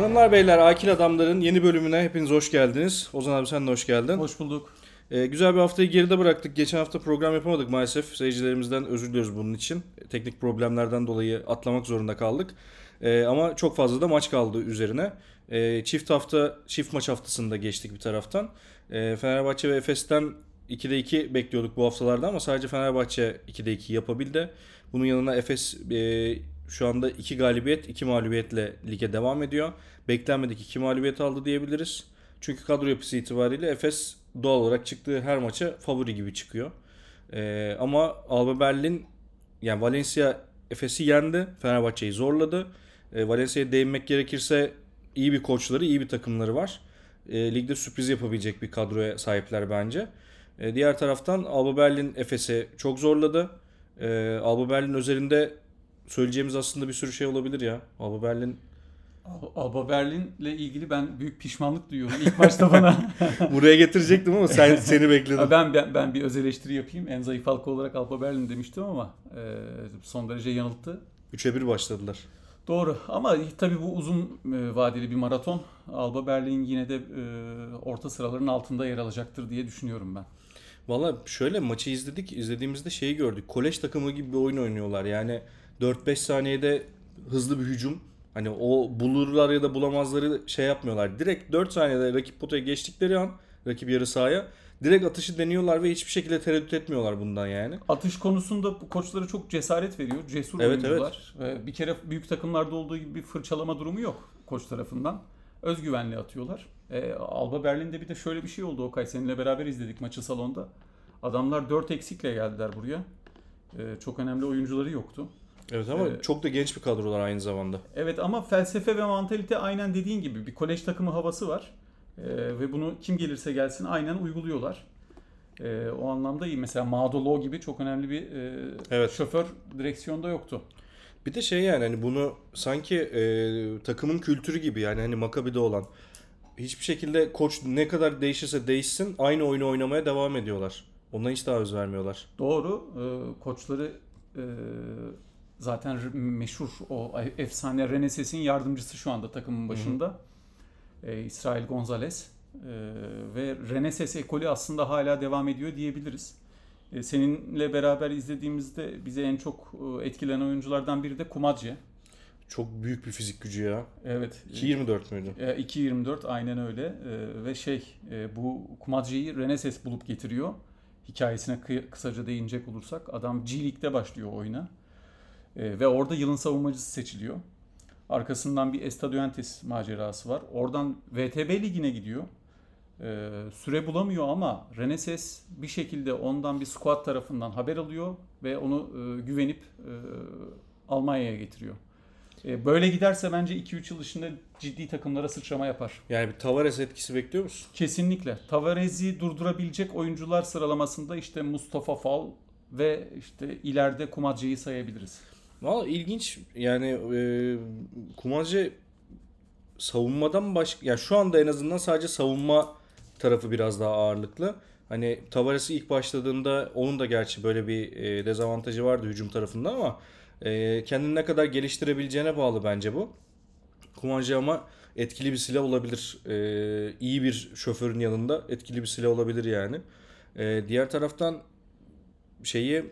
Hanımlar beyler Akil Adamların yeni bölümüne hepiniz hoş geldiniz. Ozan abi sen de hoş geldin. Hoş bulduk. Ee, güzel bir haftayı geride bıraktık. Geçen hafta program yapamadık maalesef. Seyircilerimizden özür diliyoruz bunun için. Teknik problemlerden dolayı atlamak zorunda kaldık. Ee, ama çok fazla da maç kaldı üzerine. Ee, çift hafta, çift maç haftasında geçtik bir taraftan. Ee, Fenerbahçe ve Efes'ten 2'de 2 bekliyorduk bu haftalarda ama sadece Fenerbahçe 2'de 2 yapabildi. Bunun yanına Efes e, şu anda 2 galibiyet, 2 mağlubiyetle lige devam ediyor. Beklenmedik 2 mağlubiyet aldı diyebiliriz. Çünkü kadro yapısı itibariyle Efes doğal olarak çıktığı her maça favori gibi çıkıyor. Ee, ama Alba Berlin yani Valencia Efes'i yendi. Fenerbahçe'yi zorladı. Ee, Valencia'ya değinmek gerekirse iyi bir koçları, iyi bir takımları var. Ee, ligde sürpriz yapabilecek bir kadroya sahipler bence. Ee, diğer taraftan Alba Berlin Efes'i çok zorladı. Ee, Alba Berlin üzerinde söyleyeceğimiz aslında bir sürü şey olabilir ya. Alba Berlin Al- Alba Berlin'le ilgili ben büyük pişmanlık duyuyorum. İlk başta bana buraya getirecektim ama sen seni bekledim. ben, ben ben bir öz eleştiri yapayım. En zayıf halka olarak Alba Berlin demiştim ama e, son derece yanılttı. 3'e 1 başladılar. Doğru ama tabii bu uzun e, vadeli bir maraton. Alba Berlin yine de e, orta sıraların altında yer alacaktır diye düşünüyorum ben. Valla şöyle maçı izledik. İzlediğimizde şeyi gördük. Kolej takımı gibi bir oyun oynuyorlar. Yani 4-5 saniyede hızlı bir hücum. Hani o bulurlar ya da bulamazları şey yapmıyorlar. Direkt 4 saniyede rakip potaya geçtikleri an rakip yarı sahaya direkt atışı deniyorlar ve hiçbir şekilde tereddüt etmiyorlar bundan yani. Atış konusunda koçlara çok cesaret veriyor. Cesur Evet, oyuncular. Ve Bir kere büyük takımlarda olduğu gibi bir fırçalama durumu yok koç tarafından. Özgüvenli atıyorlar. E, Alba Berlin'de bir de şöyle bir şey oldu Okay. Seninle beraber izledik maçı salonda. Adamlar 4 eksikle geldiler buraya. E, çok önemli oyuncuları yoktu. Evet ama Evet. çok da genç bir kadrolar aynı zamanda. Evet ama felsefe ve mantalite aynen dediğin gibi bir kolej takımı havası var. E, ve bunu kim gelirse gelsin aynen uyguluyorlar. E, o anlamda iyi. Mesela Madolo gibi çok önemli bir e, Evet. şoför direksiyonda yoktu. Bir de şey yani hani bunu sanki e, takımın kültürü gibi yani hani Makabi'de olan hiçbir şekilde koç ne kadar değişirse değişsin aynı oyunu oynamaya devam ediyorlar. Ondan hiç taviz vermiyorlar. Doğru. Ee, koçları e, zaten meşhur o efsane Reneses'in yardımcısı şu anda takımın başında. Ee, İsrail Gonzalez. Ee, ve Reneses ekolü aslında hala devam ediyor diyebiliriz. Ee, seninle beraber izlediğimizde bize en çok e, etkilenen oyunculardan biri de Kumadje. Çok büyük bir fizik gücü ya. Evet. 2.24 müydü? E, 2.24 aynen öyle E, ve şey e, bu Kumadji'yi Reneses bulup getiriyor. Hikayesine kı- kısaca değinecek olursak adam G League'de başlıyor oyuna E, ve orada yılın savunmacısı seçiliyor. Arkasından bir Estadiantes macerası var. Oradan VTB ligine gidiyor. E, süre bulamıyor ama Reneses bir şekilde ondan bir squad tarafından haber alıyor ve onu e, güvenip e, Almanya'ya getiriyor. E, Böyle giderse bence 2-3 yıl içinde ciddi takımlara sıçrama yapar. Yani bir Tavares etkisi bekliyor musun? Kesinlikle. Tavares'i durdurabilecek oyuncular sıralamasında işte Mustafa Fal ve işte ileride Kumadje'yi sayabiliriz. Valla ilginç yani e, Kumancı savunmadan başka ya şu anda en azından sadece savunma tarafı biraz daha ağırlıklı. Hani Tavares ilk başladığında onun da gerçi böyle bir e, dezavantajı vardı hücum tarafında ama e, kendini ne kadar geliştirebileceğine bağlı bence bu. Kumancı ama etkili bir silah olabilir. E, iyi bir şoförün yanında etkili bir silah olabilir yani. E, diğer taraftan şeyi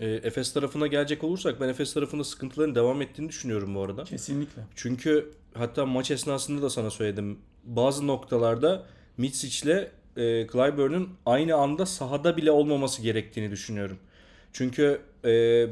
e, Efes tarafına gelecek olursak ben Efes tarafında sıkıntıların devam ettiğini düşünüyorum bu arada. Kesinlikle. Çünkü hatta maç esnasında da sana söyledim. Bazı noktalarda Mitsic ile e, Clyburn'un aynı anda sahada bile olmaması gerektiğini düşünüyorum. Çünkü e,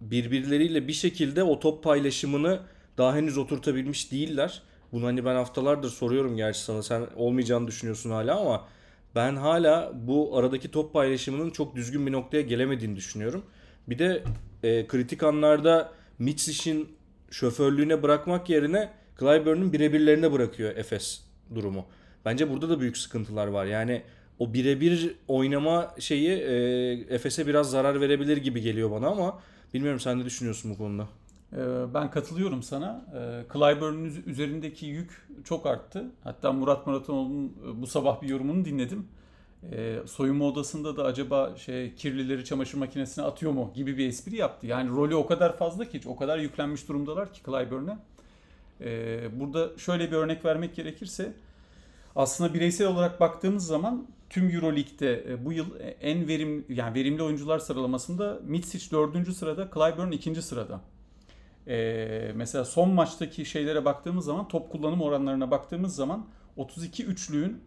birbirleriyle bir şekilde o top paylaşımını daha henüz oturtabilmiş değiller. Bunu hani ben haftalardır soruyorum gerçi sana. Sen olmayacağını düşünüyorsun hala ama ben hala bu aradaki top paylaşımının çok düzgün bir noktaya gelemediğini düşünüyorum. Bir de e, kritik anlarda Mitsic'in şoförlüğüne bırakmak yerine Clyburn'un birebirlerine bırakıyor Efes durumu. Bence burada da büyük sıkıntılar var. Yani o birebir oynama şeyi e, Efes'e biraz zarar verebilir gibi geliyor bana ama bilmiyorum sen ne düşünüyorsun bu konuda? Ee, Ben katılıyorum sana. Ee, Clyburn'un üz- üzerindeki yük çok arttı. Hatta Murat Muratanoğlu'nun e, bu sabah bir yorumunu dinledim. Ee, soyunma odasında da acaba şey kirlileri çamaşır makinesine atıyor mu gibi bir espri yaptı. Yani rolü o kadar fazla ki o kadar yüklenmiş durumdalar ki Clyburn'e. E, burada şöyle bir örnek vermek gerekirse aslında bireysel olarak baktığımız zaman tüm EuroLeague'de e, bu yıl en verim yani verimli oyuncular sıralamasında Mitsic 4. sırada, Clyburn 2. sırada. Ee, mesela son maçtaki şeylere baktığımız zaman top kullanım oranlarına baktığımız zaman 32 üçlüğün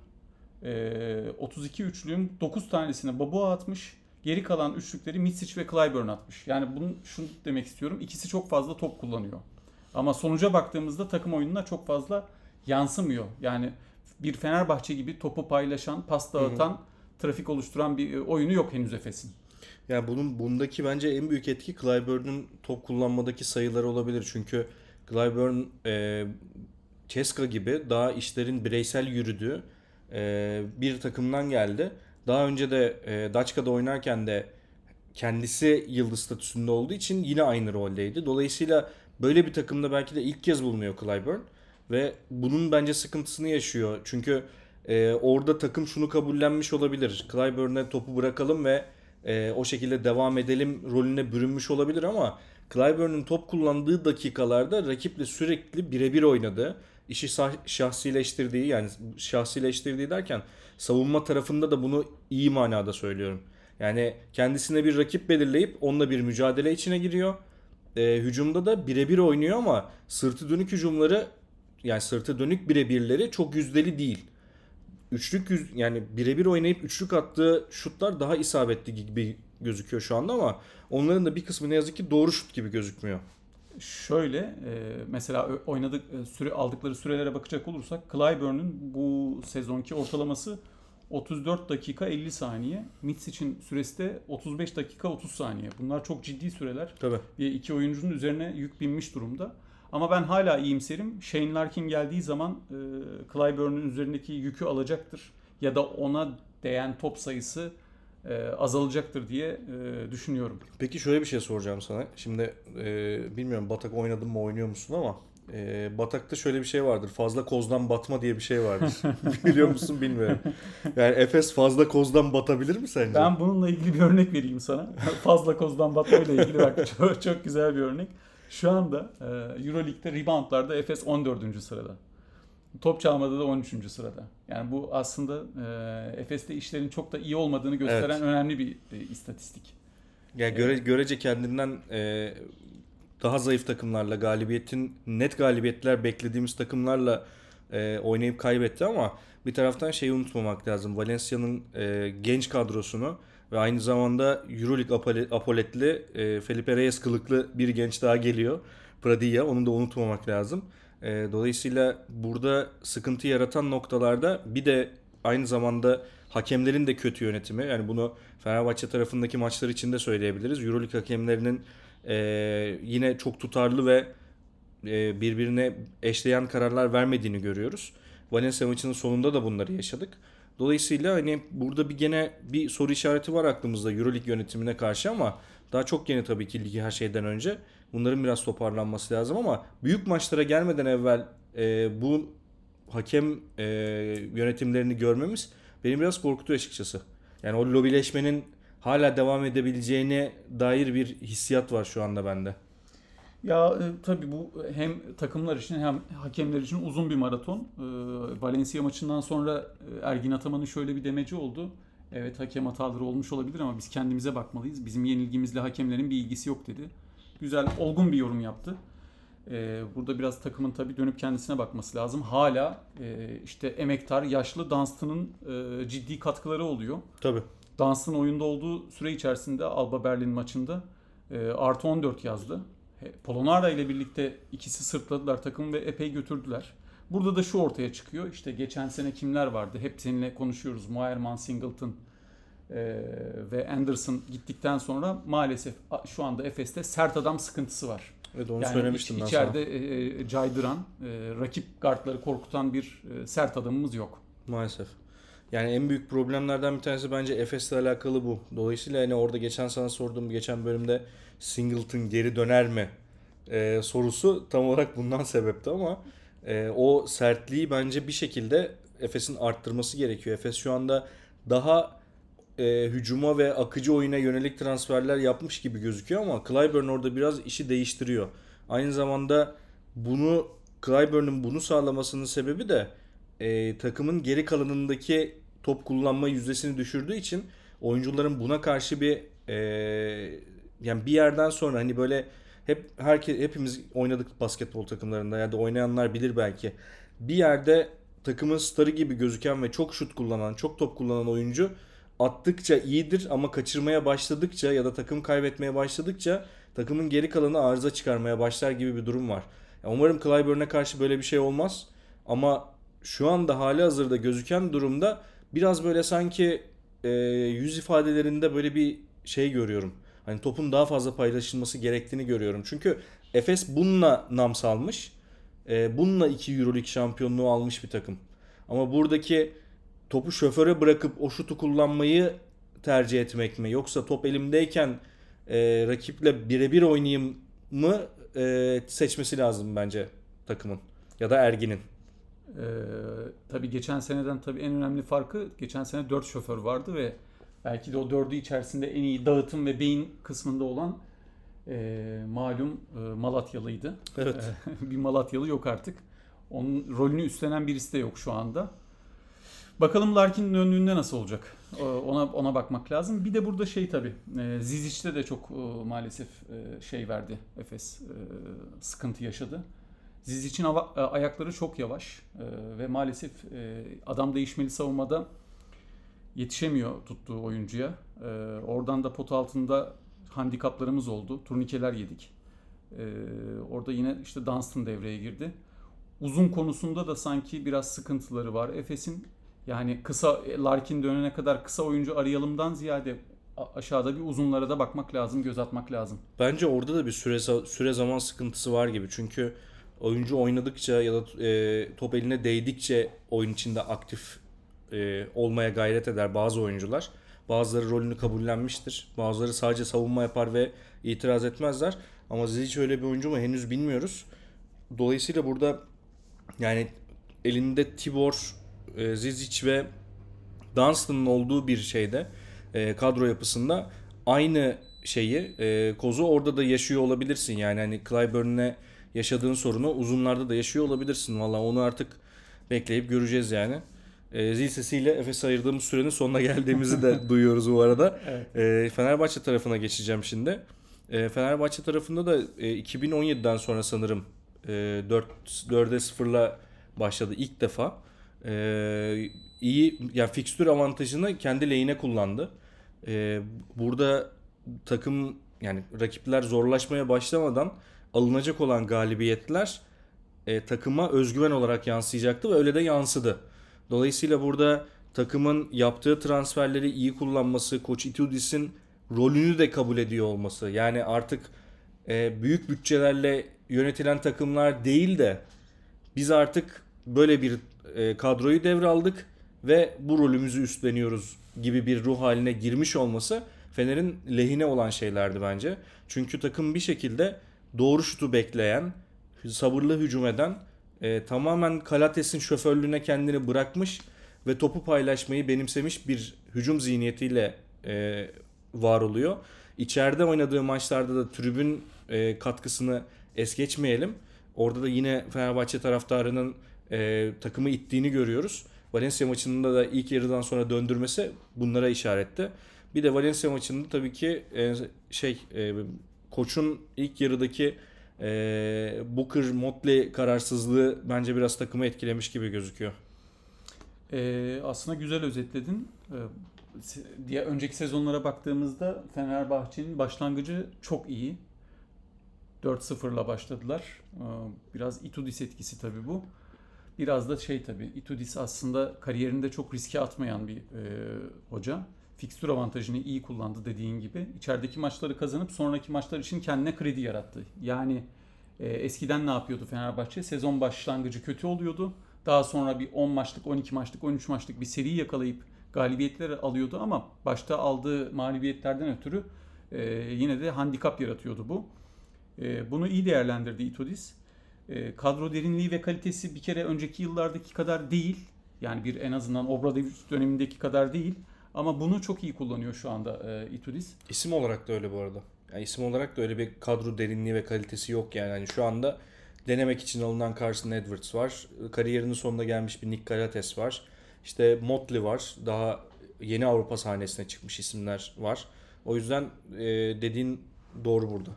e, 32 üçlüğün 9 tanesine Babua atmış. Geri kalan üçlükleri Mitsic ve Clyburn atmış. Yani bunun şunu demek istiyorum. İkisi çok fazla top kullanıyor. Ama sonuca baktığımızda takım oyununa çok fazla yansımıyor. Yani bir Fenerbahçe gibi topu paylaşan, pas dağıtan, hı hı. trafik oluşturan bir oyunu yok henüz Efes'in. Yani bunun bundaki bence en büyük etki Clyburn'un top kullanmadaki sayıları olabilir. Çünkü Clyburn e, Ceska gibi daha işlerin bireysel yürüdüğü e, bir takımdan geldi. Daha önce de e, Daçka'da oynarken de kendisi yıldız statüsünde olduğu için yine aynı roldeydi. Dolayısıyla böyle bir takımda belki de ilk kez bulunuyor Clyburn. Ve bunun bence sıkıntısını yaşıyor. Çünkü e, orada takım şunu kabullenmiş olabilir. Clyburn'e topu bırakalım ve e, o şekilde devam edelim rolüne bürünmüş olabilir ama Clyburn'un top kullandığı dakikalarda rakiple sürekli birebir oynadı. İşi şahsileştirdiği yani şahsileştirdiği derken savunma tarafında da bunu iyi manada söylüyorum. Yani kendisine bir rakip belirleyip onunla bir mücadele içine giriyor. E, hücumda da birebir oynuyor ama sırtı dönük hücumları yani sırtı dönük birebirleri çok yüzdeli değil. Üçlük yüz, yani birebir oynayıp üçlük attığı şutlar daha isabetli gibi gözüküyor şu anda ama onların da bir kısmı ne yazık ki doğru şut gibi gözükmüyor. Şöyle e, mesela oynadık e, süre aldıkları sürelere bakacak olursak Clyburn'un bu sezonki ortalaması 34 dakika 50 saniye. Mitsic'in süresi de 35 dakika 30 saniye. Bunlar çok ciddi süreler. Tabii. Ve iki oyuncunun üzerine yük binmiş durumda. Ama ben hala iyimserim. Shane Larkin geldiği zaman e, Clyburn'un üzerindeki yükü alacaktır. Ya da ona değen top sayısı e, azalacaktır diye e, düşünüyorum. Peki şöyle bir şey soracağım sana. Şimdi e, bilmiyorum Batak oynadın mı oynuyor musun ama e, Batak'ta şöyle bir şey vardır. Fazla kozdan batma diye bir şey vardır. Biliyor musun bilmiyorum. Yani Efes fazla kozdan batabilir mi sence? Ben bununla ilgili bir örnek vereyim sana. fazla kozdan batma ile ilgili bak çok, çok güzel bir örnek. Şu anda e, Euroleague'de reboundlarda Efes 14. sırada. Top çalmada da 13. sırada. Yani bu aslında e, Efes'te işlerin çok da iyi olmadığını gösteren evet. önemli bir e, istatistik. Yani göre, görece kendinden e, daha zayıf takımlarla galibiyetin net galibiyetler beklediğimiz takımlarla e, oynayıp kaybetti ama bir taraftan şeyi unutmamak lazım. Valencia'nın e, genç kadrosunu ve aynı zamanda Euroleague apoletli e, Felipe Reyes kılıklı bir genç daha geliyor. Pradilla onu da unutmamak lazım. E, dolayısıyla burada sıkıntı yaratan noktalarda bir de aynı zamanda hakemlerin de kötü yönetimi. Yani bunu Fenerbahçe tarafındaki maçlar için de söyleyebiliriz. Euroleague hakemlerinin e, yine çok tutarlı ve e, birbirine eşleyen kararlar vermediğini görüyoruz. Valencia maçının sonunda da bunları yaşadık. Dolayısıyla hani burada bir gene bir soru işareti var aklımızda Euroleague yönetimine karşı ama daha çok yeni tabii ki ligi her şeyden önce. Bunların biraz toparlanması lazım ama büyük maçlara gelmeden evvel e, bu hakem e, yönetimlerini görmemiz beni biraz korkutuyor açıkçası. Yani o lobileşmenin hala devam edebileceğine dair bir hissiyat var şu anda bende. Ya e, tabii bu hem takımlar için hem hakemler için uzun bir maraton. E, Valencia maçından sonra e, Ergin Ataman'ın şöyle bir demeci oldu. Evet hakem hataları olmuş olabilir ama biz kendimize bakmalıyız. Bizim yenilgimizle hakemlerin bir ilgisi yok dedi. Güzel, olgun bir yorum yaptı. E, burada biraz takımın tabii dönüp kendisine bakması lazım. Hala e, işte emektar, yaşlı Dunstan'ın e, ciddi katkıları oluyor. Tabii. Dunstan oyunda olduğu süre içerisinde Alba Berlin maçında e, artı 14 yazdı. Polonara ile birlikte ikisi sırtladılar takımı ve epey götürdüler. Burada da şu ortaya çıkıyor. İşte geçen sene kimler vardı? Hep seninle konuşuyoruz. Moerman, Singleton e, ve Anderson gittikten sonra maalesef şu anda Efes'te sert adam sıkıntısı var. Evet onu yani söylemiştim iç, ben içeride sana. E, caydıran, e, rakip guardları korkutan bir e, sert adamımız yok. Maalesef. Yani en büyük problemlerden bir tanesi bence Efes'le alakalı bu. Dolayısıyla hani orada geçen sana sorduğum geçen bölümde Singleton geri döner mi e, sorusu tam olarak bundan sebepti ama e, o sertliği bence bir şekilde Efes'in arttırması gerekiyor. Efes şu anda daha e, hücuma ve akıcı oyuna yönelik transferler yapmış gibi gözüküyor ama Clyburn orada biraz işi değiştiriyor. Aynı zamanda bunu Clyburn'un bunu sağlamasının sebebi de e, takımın geri kalanındaki top kullanma yüzdesini düşürdüğü için oyuncuların buna karşı bir e, yani bir yerden sonra hani böyle hep herkes hepimiz oynadık basketbol takımlarında ya da oynayanlar bilir belki. Bir yerde takımın starı gibi gözüken ve çok şut kullanan, çok top kullanan oyuncu attıkça iyidir ama kaçırmaya başladıkça ya da takım kaybetmeye başladıkça takımın geri kalanı arıza çıkarmaya başlar gibi bir durum var. Ya umarım Clyburn'e karşı böyle bir şey olmaz. Ama şu anda hali hazırda gözüken durumda biraz böyle sanki e, yüz ifadelerinde böyle bir şey görüyorum. Hani topun daha fazla paylaşılması gerektiğini görüyorum. Çünkü Efes bununla nam salmış. E, bununla 2 Euroleague şampiyonluğu almış bir takım. Ama buradaki topu şoföre bırakıp o şutu kullanmayı tercih etmek mi? Yoksa top elimdeyken e, rakiple birebir oynayayım mı e, seçmesi lazım bence takımın ya da Ergin'in. Ee, tabii geçen seneden tabii en önemli farkı geçen sene 4 şoför vardı ve belki de o dördü içerisinde en iyi dağıtım ve beyin kısmında olan e, malum e, Malatyalıydı. Evet. Bir Malatyalı yok artık. Onun rolünü üstlenen birisi de yok şu anda. Bakalım Larkin'in önlüğünde nasıl olacak? Ee, Ona ona bakmak lazım. Bir de burada şey tabii. e, Zizic'te de çok e, maalesef e, şey verdi Efes. Sıkıntı yaşadı. Zizic'in ayakları çok yavaş ve maalesef adam değişmeli savunmada yetişemiyor tuttuğu oyuncuya. Oradan da pot altında handikaplarımız oldu. Turnikeler yedik. Orada yine işte Dunstan devreye girdi. Uzun konusunda da sanki biraz sıkıntıları var. Efes'in yani kısa Larkin dönene kadar kısa oyuncu arayalımdan ziyade aşağıda bir uzunlara da bakmak lazım, göz atmak lazım. Bence orada da bir süre süre zaman sıkıntısı var gibi. Çünkü oyuncu oynadıkça ya da e, top eline değdikçe oyun içinde aktif e, olmaya gayret eder bazı oyuncular. Bazıları rolünü kabullenmiştir. Bazıları sadece savunma yapar ve itiraz etmezler. Ama Zizic öyle bir oyuncu mu henüz bilmiyoruz. Dolayısıyla burada yani elinde Tibor, e, Zizic ve Dunstan'ın olduğu bir şeyde e, kadro yapısında aynı şeyi e, kozu orada da yaşıyor olabilirsin. Yani hani Clyburn'le yaşadığın sorunu uzunlarda da yaşıyor olabilirsin. Valla onu artık bekleyip göreceğiz yani. E, zil sesiyle Efes'e ayırdığımız sürenin sonuna geldiğimizi de duyuyoruz bu arada. Evet. E, Fenerbahçe tarafına geçeceğim şimdi. E, Fenerbahçe tarafında da e, 2017'den sonra sanırım e, 4 4'e 0'la başladı ilk defa. E, iyi yani fikstür avantajını kendi lehine kullandı. E, burada takım yani rakipler zorlaşmaya başlamadan alınacak olan galibiyetler e, takıma özgüven olarak yansıyacaktı ve öyle de yansıdı. Dolayısıyla burada takımın yaptığı transferleri iyi kullanması, Koç Itudis'in rolünü de kabul ediyor olması. Yani artık e, büyük bütçelerle yönetilen takımlar değil de biz artık böyle bir e, kadroyu devraldık ve bu rolümüzü üstleniyoruz gibi bir ruh haline girmiş olması Fener'in lehine olan şeylerdi bence. Çünkü takım bir şekilde doğru şutu bekleyen, sabırlı hücum eden, e, tamamen Kalates'in şoförlüğüne kendini bırakmış ve topu paylaşmayı benimsemiş bir hücum zihniyetiyle e, var oluyor. İçeride oynadığı maçlarda da tribün e, katkısını es geçmeyelim. Orada da yine Fenerbahçe taraftarının e, takımı ittiğini görüyoruz. Valencia maçında da ilk yarıdan sonra döndürmesi bunlara işaretti. Bir de Valencia maçında tabii ki e, şey e, koçun ilk yarıdaki e, Booker Motley kararsızlığı bence biraz takımı etkilemiş gibi gözüküyor. Ee, aslında güzel özetledin. Se- diye önceki sezonlara baktığımızda Fenerbahçe'nin başlangıcı çok iyi. 4-0'la başladılar. Ee, biraz Itudis etkisi tabii bu. Biraz da şey tabii Itudis aslında kariyerinde çok riske atmayan bir e, hoca. Fikstür avantajını iyi kullandı dediğin gibi. İçerideki maçları kazanıp sonraki maçlar için kendine kredi yarattı. Yani e, eskiden ne yapıyordu Fenerbahçe? Sezon başlangıcı kötü oluyordu. Daha sonra bir 10 maçlık, 12 maçlık, 13 maçlık bir seri yakalayıp galibiyetler alıyordu ama başta aldığı mağlubiyetlerden ötürü e, yine de handikap yaratıyordu bu. E, bunu iyi değerlendirdi Itudis. E, kadro derinliği ve kalitesi bir kere önceki yıllardaki kadar değil. Yani bir en azından Obradovic dönemindeki kadar değil. Ama bunu çok iyi kullanıyor şu anda e, Itudis. İsim olarak da öyle bu arada. Yani isim olarak da öyle bir kadro derinliği ve kalitesi yok yani. Hani şu anda denemek için alınan Carson Edwards var. Kariyerinin sonuna gelmiş bir Nick Galates var. İşte Motley var. Daha yeni Avrupa sahnesine çıkmış isimler var. O yüzden e, dediğin doğru burada.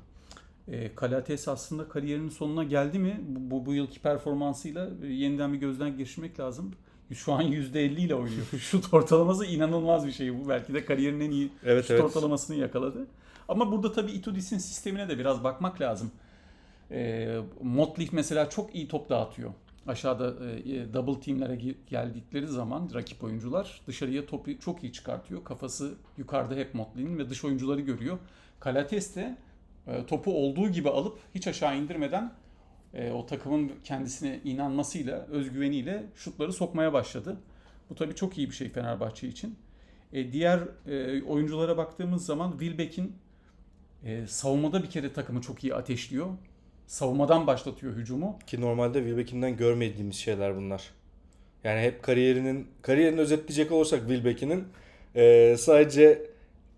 E, Kalates aslında kariyerinin sonuna geldi mi? Bu, bu, yılki performansıyla e, yeniden bir gözden geçirmek lazım. Şu an %50 ile oynuyor. Şut ortalaması inanılmaz bir şey bu. Belki de kariyerinin en iyi Evet, şut evet. ortalamasını yakaladı. Ama burada tabii Itudis'in sistemine de biraz bakmak lazım. E, Motley mesela çok iyi top dağıtıyor. Aşağıda e, double teamlere geldikleri zaman rakip oyuncular dışarıya topu çok iyi çıkartıyor. Kafası yukarıda hep Motley'nin ve dış oyuncuları görüyor. Kalates de e, topu olduğu gibi alıp hiç aşağı indirmeden e, o takımın kendisine inanmasıyla, özgüveniyle şutları sokmaya başladı. Bu tabii çok iyi bir şey Fenerbahçe için. E, diğer e, oyunculara baktığımız zaman Wilbeck'in e, savunmada bir kere takımı çok iyi ateşliyor. Savunmadan başlatıyor hücumu. Ki normalde Wilbeck'inden görmediğimiz şeyler bunlar. Yani hep kariyerinin kariyerini özetleyecek olursak Wilbeck'inin e, sadece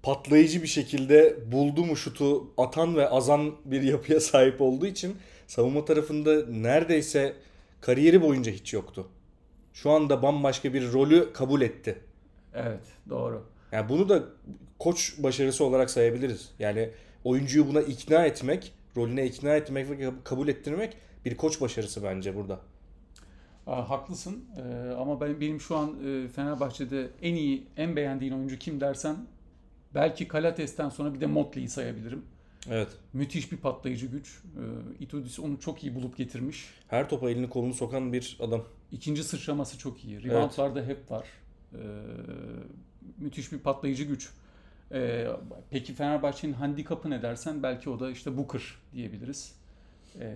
patlayıcı bir şekilde buldu mu şutu atan ve azan bir yapıya sahip olduğu için savunma tarafında neredeyse kariyeri boyunca hiç yoktu. Şu anda bambaşka bir rolü kabul etti. Evet, doğru. Yani bunu da koç başarısı olarak sayabiliriz. Yani oyuncuyu buna ikna etmek, rolüne ikna etmek ve kabul ettirmek bir koç başarısı bence burada. Aa, haklısın Ee, ama ben benim şu an e, Fenerbahçe'de en iyi, en beğendiğin oyuncu kim dersen belki Kalates'ten sonra bir de Motley'i sayabilirim. Evet. Müthiş bir patlayıcı güç. Ee, Itudis onu çok iyi bulup getirmiş. Her topa elini kolunu sokan bir adam. İkinci sıçraması çok iyi. Reboundlarda hep var. Ee, müthiş bir patlayıcı güç. Ee, peki Fenerbahçe'nin handikapı ne dersen belki o da işte Booker diyebiliriz. Ee,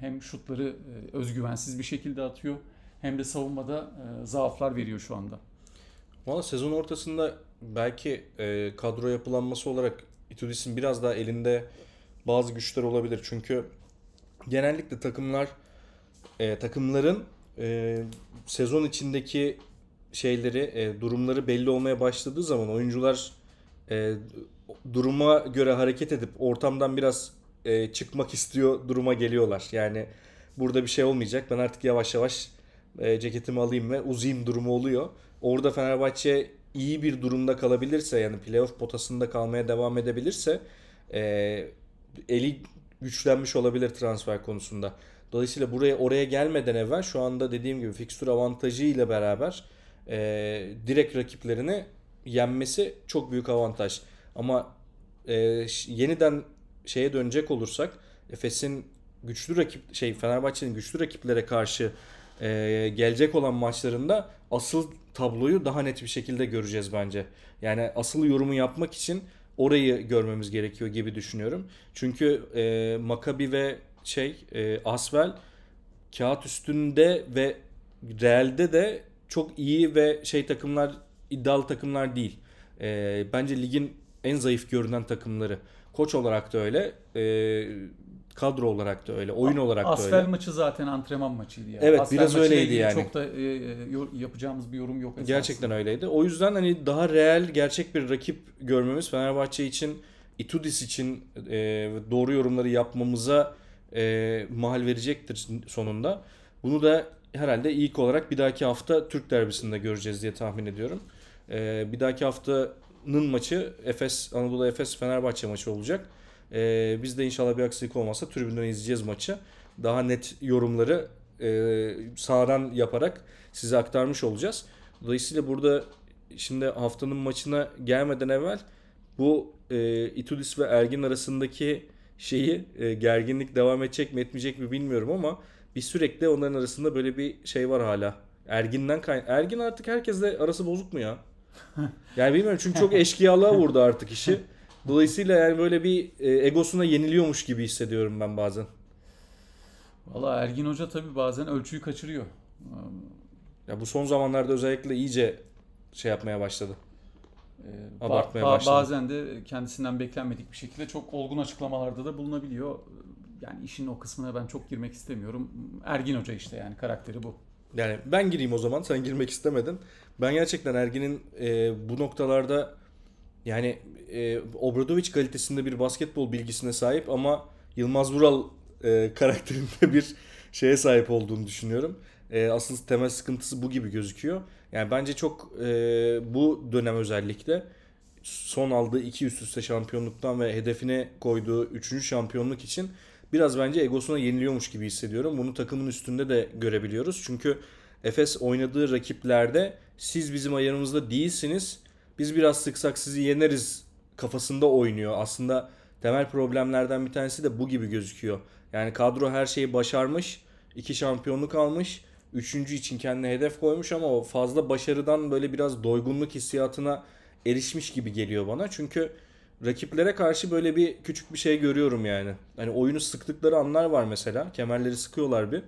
hem şutları e, özgüvensiz bir şekilde atıyor hem de savunmada e, zaaflar veriyor şu anda. Valla sezon ortasında belki e, kadro yapılanması olarak Itudis'in biraz daha elinde bazı güçler olabilir. Çünkü genellikle takımlar e, takımların e, sezon içindeki şeyleri, e, durumları belli olmaya başladığı zaman oyuncular e, duruma göre hareket edip ortamdan biraz e, çıkmak istiyor duruma geliyorlar. Yani burada bir şey olmayacak. Ben artık yavaş yavaş e, ceketimi alayım ve uzayayım durumu oluyor. Orada Fenerbahçe iyi bir durumda kalabilirse yani playoff potasında kalmaya devam edebilirse e, eli güçlenmiş olabilir transfer konusunda. Dolayısıyla buraya oraya gelmeden evvel şu anda dediğim gibi fikstür avantajı ile beraber e, direkt rakiplerini yenmesi çok büyük avantaj. Ama e, yeniden şeye dönecek olursak Efes'in güçlü rakip şey Fenerbahçe'nin güçlü rakiplere karşı e, gelecek olan maçlarında asıl tabloyu daha net bir şekilde göreceğiz bence. Yani asıl yorumu yapmak için orayı görmemiz gerekiyor gibi düşünüyorum. Çünkü e, Maccabi ve şey e, Asvel kağıt üstünde ve realde de çok iyi ve şey takımlar iddialı takımlar değil. E, bence ligin en zayıf görünen takımları. Koç olarak da öyle, e, kadro olarak da öyle, oyun olarak da Asfel öyle. maçı zaten antrenman maçıydı yani. Evet, Asfel biraz öyleydi yani. Çok da e, e, yapacağımız bir yorum yok esasında. Gerçekten öyleydi. O yüzden hani daha reel, gerçek bir rakip görmemiz Fenerbahçe için, Itudis için e, doğru yorumları yapmamıza e, mahal verecektir sonunda. Bunu da herhalde ilk olarak bir dahaki hafta Türk derbisinde göreceğiz diye tahmin ediyorum. E, bir dahaki haftanın maçı Efes Anadolu Efes Fenerbahçe maçı olacak. E, biz de inşallah bir aksilik olmazsa tribünden izleyeceğiz maçı. Daha net yorumları e, sağdan yaparak size aktarmış olacağız. Dolayısıyla burada şimdi haftanın maçına gelmeden evvel bu e, Itudis ve Ergin arasındaki şeyi e, gerginlik devam edecek mi etmeyecek mi bilmiyorum ama bir sürekli onların arasında böyle bir şey var hala. Ergin'den kay Ergin artık herkesle arası bozuk mu ya? Yani bilmiyorum çünkü çok eşkıyalığa vurdu artık işi. Dolayısıyla yani böyle bir e, egosuna yeniliyormuş gibi hissediyorum ben bazen. Valla Ergin Hoca tabii bazen ölçüyü kaçırıyor. Ya bu son zamanlarda özellikle iyice şey yapmaya başladı. Ee, ba- Abartmaya ba- başladı. Bazen de kendisinden beklenmedik bir şekilde çok olgun açıklamalarda da bulunabiliyor. Yani işin o kısmına ben çok girmek istemiyorum. Ergin Hoca işte yani karakteri bu. Yani ben gireyim o zaman. Sen girmek istemedin. Ben gerçekten Ergin'in e, bu noktalarda yani e, Obradovic kalitesinde bir basketbol bilgisine sahip ama Yılmaz Vural e, karakterinde bir şeye sahip olduğunu düşünüyorum. E, asıl temel sıkıntısı bu gibi gözüküyor. Yani bence çok e, bu dönem özellikle son aldığı iki üst üste şampiyonluktan ve hedefine koyduğu üçüncü şampiyonluk için biraz bence egosuna yeniliyormuş gibi hissediyorum. Bunu takımın üstünde de görebiliyoruz. Çünkü Efes oynadığı rakiplerde siz bizim ayarımızda değilsiniz. Biz biraz sıksak sizi yeneriz kafasında oynuyor. Aslında temel problemlerden bir tanesi de bu gibi gözüküyor. Yani kadro her şeyi başarmış. iki şampiyonluk almış. Üçüncü için kendine hedef koymuş ama o fazla başarıdan böyle biraz doygunluk hissiyatına erişmiş gibi geliyor bana. Çünkü rakiplere karşı böyle bir küçük bir şey görüyorum yani. Hani oyunu sıktıkları anlar var mesela. Kemerleri sıkıyorlar bir.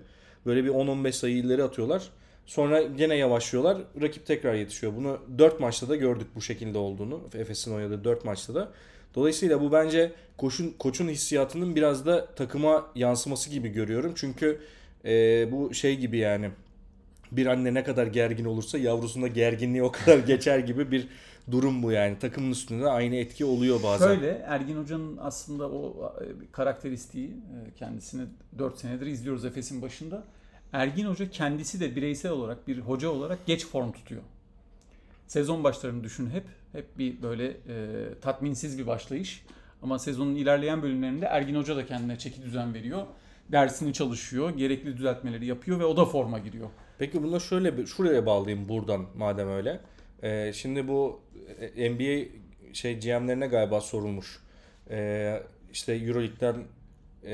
Böyle bir 10-15 sayı ileri atıyorlar. Sonra gene yavaşlıyorlar. Rakip tekrar yetişiyor. Bunu 4 maçta da gördük bu şekilde olduğunu. Efes'in oynadığı 4 maçta da. Dolayısıyla bu bence koçun, koçun hissiyatının biraz da takıma yansıması gibi görüyorum. Çünkü e, bu şey gibi yani bir anne ne kadar gergin olursa yavrusunda gerginliği o kadar geçer gibi bir durum bu yani. Takımın üstünde de aynı etki oluyor bazen. Şöyle Ergin Hoca'nın aslında o e, karakteristiği e, kendisini 4 senedir izliyoruz Efes'in başında. Ergin Hoca kendisi de bireysel olarak bir hoca olarak geç form tutuyor. Sezon başlarını düşün hep. Hep bir böyle e, tatminsiz bir başlayış. Ama sezonun ilerleyen bölümlerinde Ergin Hoca da kendine çeki düzen veriyor. Dersini çalışıyor, gerekli düzeltmeleri yapıyor ve o da forma giriyor. Peki bunu şöyle bir şuraya bağlayayım buradan madem öyle. Ee, şimdi bu e, NBA şey GM'lerine galiba sorulmuş. Ee, işte EuroLeague'den e,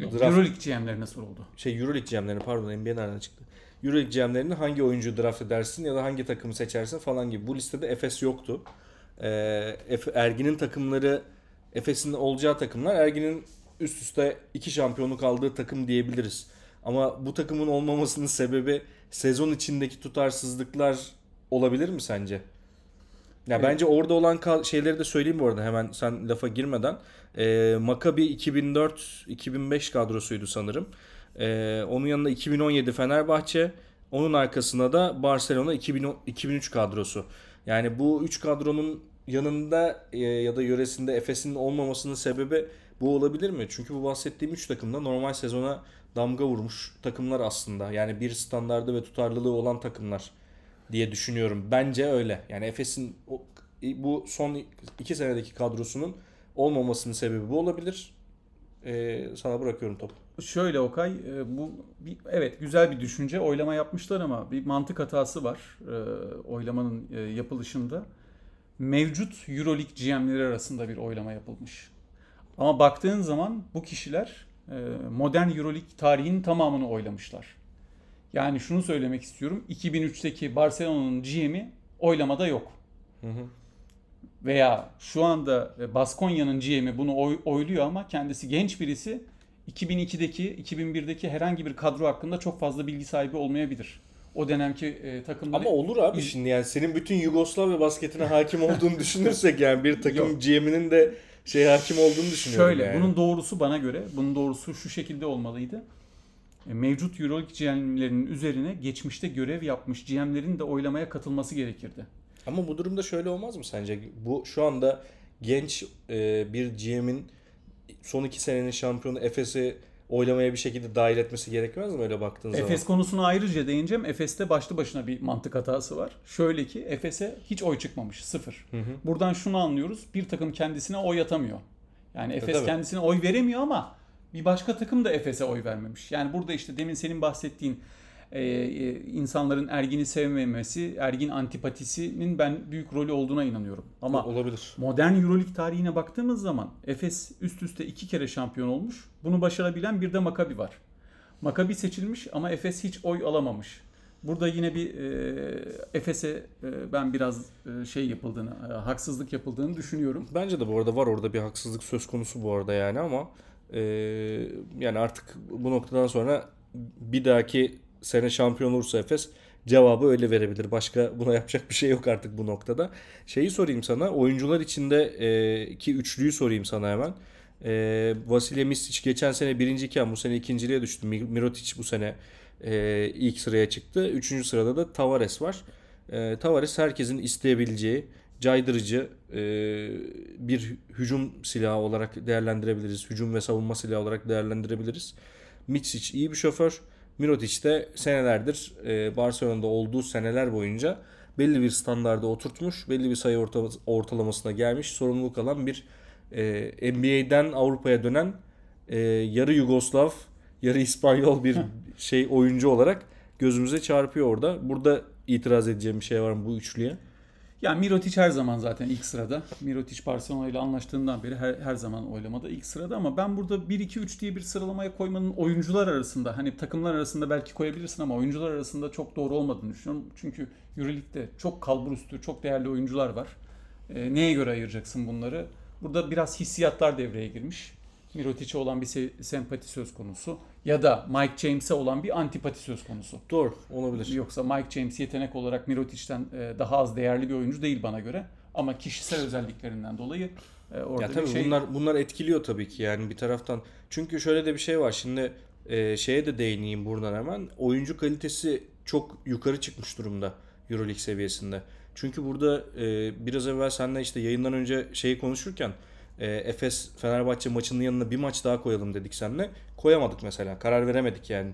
draft Euroleague GM'lerine soruldu. şey EuroLeague GM'lerine pardon NBA nereden çıktı? EuroLeague GM'lerini hangi oyuncuyu draft edersin ya da hangi takımı seçersin falan gibi. Bu listede Efes yoktu. Efe- Ergin'in takımları Efes'in olacağı takımlar Ergin'in üst üste iki şampiyonluk aldığı takım diyebiliriz. Ama bu takımın olmamasının sebebi sezon içindeki tutarsızlıklar olabilir mi sence? Ya Evet. bence orada olan şeyleri de söyleyeyim bu arada hemen sen lafa girmeden. Ee, Maccabi 2004-2005 kadrosuydu sanırım. Ee, onun yanında 2017 Fenerbahçe, onun arkasına da Barcelona 2010 2003 kadrosu. Yani bu 3 kadronun yanında e, ya da yöresinde Efes'in olmamasının sebebi bu olabilir mi? Çünkü bu bahsettiğim 3 takım da normal sezona damga vurmuş takımlar aslında. Yani bir standardı ve tutarlılığı olan takımlar diye düşünüyorum. Bence öyle. Yani Efes'in bu son 2 senedeki kadrosunun olmamasının sebebi bu olabilir. Ee, sana bırakıyorum topu. Şöyle Okay, e, bu bir, evet güzel bir düşünce. Oylama yapmışlar ama bir mantık hatası var e, oylamanın e, yapılışında. Mevcut Euroleague GM'leri arasında bir oylama yapılmış. Ama baktığın zaman bu kişiler e, modern Euroleague tarihinin tamamını oylamışlar. Yani şunu söylemek istiyorum. 2003'teki Barcelona'nın GM'i oylamada yok. Hı hı. Veya şu anda e, Baskonya'nın GM'i bunu oy- oyluyor ama kendisi genç birisi 2002'deki, 2001'deki herhangi bir kadro hakkında çok fazla bilgi sahibi olmayabilir. O dönemki e, takımları... Ama olur abi şimdi yani senin bütün Yugoslavya basketine hakim olduğunu düşünürsek yani bir takım. GM'inin de şey hakim olduğunu düşünüyorum Şöyle, yani. bunun doğrusu bana göre, bunun doğrusu şu şekilde olmalıydı. E, Mevcut Euroleague GM'lerinin üzerine geçmişte görev yapmış GM'lerin de oylamaya katılması gerekirdi. Ama bu durumda şöyle olmaz mı sence? Bu şu anda genç e, bir GM'in son iki senenin şampiyonu Efes'i oylamaya bir şekilde dahil etmesi gerekmez mi öyle baktığın zaman? Efes konusuna ayrıca değineceğim. Efes'te başlı başına bir mantık hatası var. Şöyle ki Efes'e hiç oy çıkmamış. Sıfır. Hı hı. Buradan şunu anlıyoruz. Bir takım kendisine oy atamıyor. Yani Efes tabii. kendisine oy veremiyor ama bir başka takım da Efes'e oy vermemiş. Yani burada işte demin senin bahsettiğin e, e, insanların Ergin'i sevmemesi, Ergin antipatisinin ben büyük rolü olduğuna inanıyorum. Ama olabilir. modern Euroleague tarihine baktığımız zaman Efes üst üste iki kere şampiyon olmuş. Bunu başarabilen bir de Maccabi var. Maccabi seçilmiş ama Efes hiç oy alamamış. Burada yine bir e, Efes'e e, ben biraz e, şey yapıldığını, e, haksızlık yapıldığını düşünüyorum. Bence de bu arada var orada bir haksızlık söz konusu bu arada yani ama e, yani artık bu noktadan sonra bir dahaki sene şampiyon olursa Efes cevabı öyle verebilir. Başka buna yapacak bir şey yok artık bu noktada. Şeyi sorayım sana. Oyuncular içinde e, ki üçlüyü sorayım sana hemen. E, Vasilya Misic geçen sene birinciyken bu sene ikinciliğe düştü. Mi- Mirotic bu sene e, ilk sıraya çıktı. Üçüncü sırada da Tavares var. E, Tavares herkesin isteyebileceği caydırıcı e, bir hücum silahı olarak değerlendirebiliriz. Hücum ve savunma silahı olarak değerlendirebiliriz. Mitsic iyi bir şoför. Mirotic de senelerdir e, Barcelona'da olduğu seneler boyunca belli bir standarda oturtmuş, belli bir sayı orta- ortalamasına gelmiş, sorumluluk alan bir e, NBA'den Avrupa'ya dönen e, yarı Yugoslav, yarı İspanyol bir şey oyuncu olarak gözümüze çarpıyor orada. Burada itiraz edeceğim bir şey var mı bu üçlüye? Yani Mirotic her zaman zaten ilk sırada. Mirotic Barcelona ile anlaştığından beri her, her zaman oylamada ilk sırada ama ben burada 1-2-3 diye bir sıralamaya koymanın oyuncular arasında hani takımlar arasında belki koyabilirsin ama oyuncular arasında çok doğru olmadığını düşünüyorum. Çünkü EuroLeague'de çok kalburüstü, çok değerli oyuncular var. Ee, neye göre ayıracaksın bunları? Burada biraz hissiyatlar devreye girmiş. Mirotic'e olan bir se- sempati söz konusu ya da Mike James'e olan bir antipati söz konusu. Doğru olabilir. Yoksa Mike James yetenek olarak Mirotic'ten e, daha az değerli bir oyuncu değil bana göre. Ama kişisel özelliklerinden dolayı e, orada Ya tabii bir şey... bunlar bunlar etkiliyor tabii ki yani bir taraftan. Çünkü şöyle de bir şey var. Şimdi e, şeye de değineyim buradan hemen. Oyuncu kalitesi çok yukarı çıkmış durumda EuroLeague seviyesinde. Çünkü burada e, biraz evvel seninle işte yayından önce şeyi konuşurken e, Efes Fenerbahçe maçının yanına bir maç daha koyalım dedik seninle. Koyamadık mesela. Karar veremedik yani.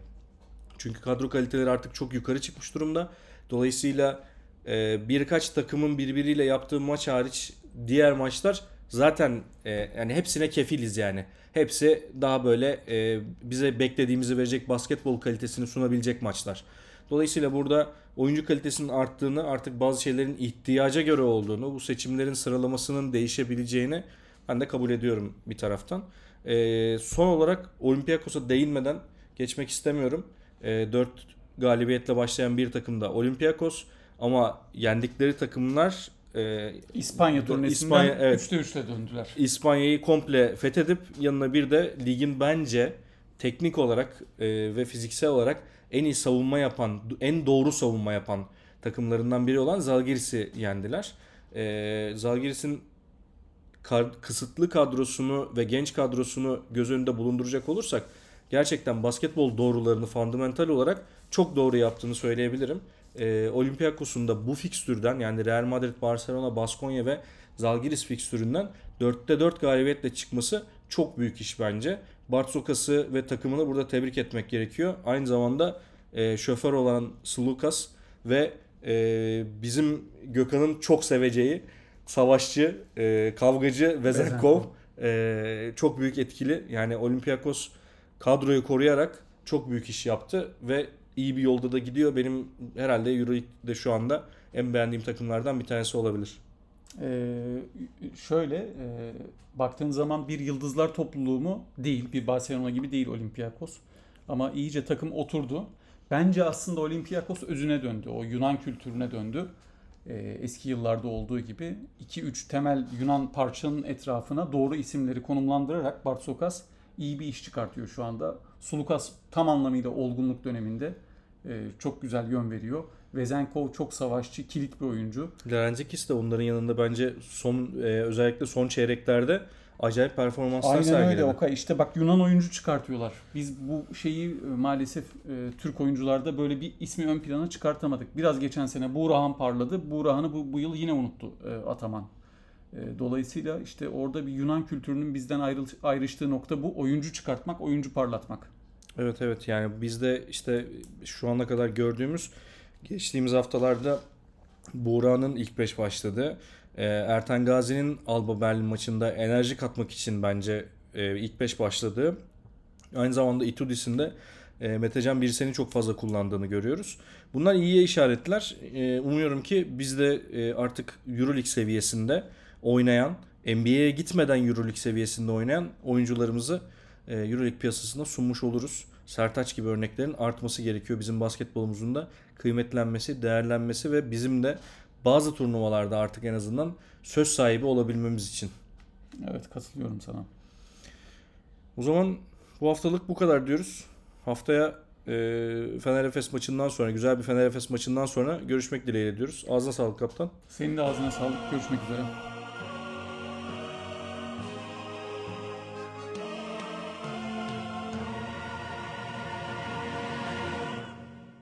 Çünkü kadro kaliteleri artık çok yukarı çıkmış durumda. Dolayısıyla e, birkaç takımın birbiriyle yaptığı maç hariç diğer maçlar zaten e, yani hepsine kefiliz yani. Hepsi daha böyle e, bize beklediğimizi verecek basketbol kalitesini sunabilecek maçlar. Dolayısıyla burada oyuncu kalitesinin arttığını artık bazı şeylerin ihtiyaca göre olduğunu, bu seçimlerin sıralamasının değişebileceğini ben de kabul ediyorum bir taraftan. E, son olarak Olympiakos'a değinmeden geçmek istemiyorum. E, 4 galibiyetle başlayan bir takımda Olympiakos ama yendikleri takımlar e, İspanya turnesinden İspanya, evet. 3'te 3'le döndüler. İspanya'yı komple fethedip yanına bir de ligin bence teknik olarak e, ve fiziksel olarak en iyi savunma yapan, en doğru savunma yapan takımlarından biri olan Zalgiris'i yendiler. E, Zalgiris'in kar- kısıtlı kadrosunu ve genç kadrosunu göz önünde bulunduracak olursak gerçekten basketbol doğrularını fundamental olarak çok doğru yaptığını söyleyebilirim. E, Olympiakos'un da bu fikstürden yani Real Madrid, Barcelona, Baskonya ve Zalgiris fikstüründen 4'te 4 galibiyetle çıkması çok büyük iş bence. Bartsokas'ı ve takımını burada tebrik etmek gerekiyor. Aynı zamanda e, şoför olan Slukas ve e, bizim Gökhan'ın çok seveceği savaşçı, e, kavgacı Vezenkov e, çok büyük etkili. Yani Olympiakos kadroyu koruyarak çok büyük iş yaptı ve iyi bir yolda da gidiyor. Benim herhalde Euroleague'de şu anda en beğendiğim takımlardan bir tanesi olabilir. Ee, şöyle e, baktığın zaman bir yıldızlar topluluğu mu? Değil. Bir Barcelona gibi değil Olympiakos. Ama iyice takım oturdu. Bence aslında Olympiakos özüne döndü. O Yunan kültürüne döndü. Ee, eski yıllarda olduğu gibi 2-3 temel Yunan parçanın etrafına doğru isimleri konumlandırarak Bartsokas iyi bir iş çıkartıyor şu anda. Sulukas tam anlamıyla olgunluk döneminde e, çok güzel yön veriyor. Vezenkov çok savaşçı, kilit bir oyuncu. Larentzikis de onların yanında bence son e, özellikle son çeyreklerde acayip performanslar Aynen sergiledi. öyle Okay. İşte bak Yunan oyuncu çıkartıyorlar. Biz bu şeyi e, maalesef e, Türk oyuncularda böyle bir ismi ön plana çıkartamadık. Biraz geçen sene Buğrahan parladı. Buğrahan'ı bu, bu yıl yine unuttu e, Ataman. E, dolayısıyla işte orada bir Yunan kültürünün bizden ayrıl, ayrıştığı nokta bu. Oyuncu çıkartmak, oyuncu parlatmak. Evet evet yani bizde işte şu ana kadar gördüğümüz geçtiğimiz haftalarda Buğra'nın ilk 5 başladı. Ee, Erten Gazi'nin Alba Berlin maçında enerji katmak için bence e, ilk 5 başladı. Aynı zamanda Itudis'in de e, Metecan Birsen'i çok fazla kullandığını görüyoruz. Bunlar iyiye işaretler. E, umuyorum ki biz de e, artık Euroleague seviyesinde oynayan, NBA'ye gitmeden Euroleague seviyesinde oynayan oyuncularımızı e, Euroleague piyasasında sunmuş oluruz. Sertaç gibi örneklerin artması gerekiyor bizim basketbolumuzun da kıymetlenmesi, değerlenmesi ve bizim de bazı turnuvalarda artık en azından söz sahibi olabilmemiz için. Evet katılıyorum sana. O zaman bu haftalık bu kadar diyoruz. Haftaya e, Fener Efes maçından sonra, güzel bir Fener Efes maçından sonra görüşmek dileğiyle diyoruz. Ağzına sağlık kaptan. Senin de ağzına sağlık. Görüşmek üzere.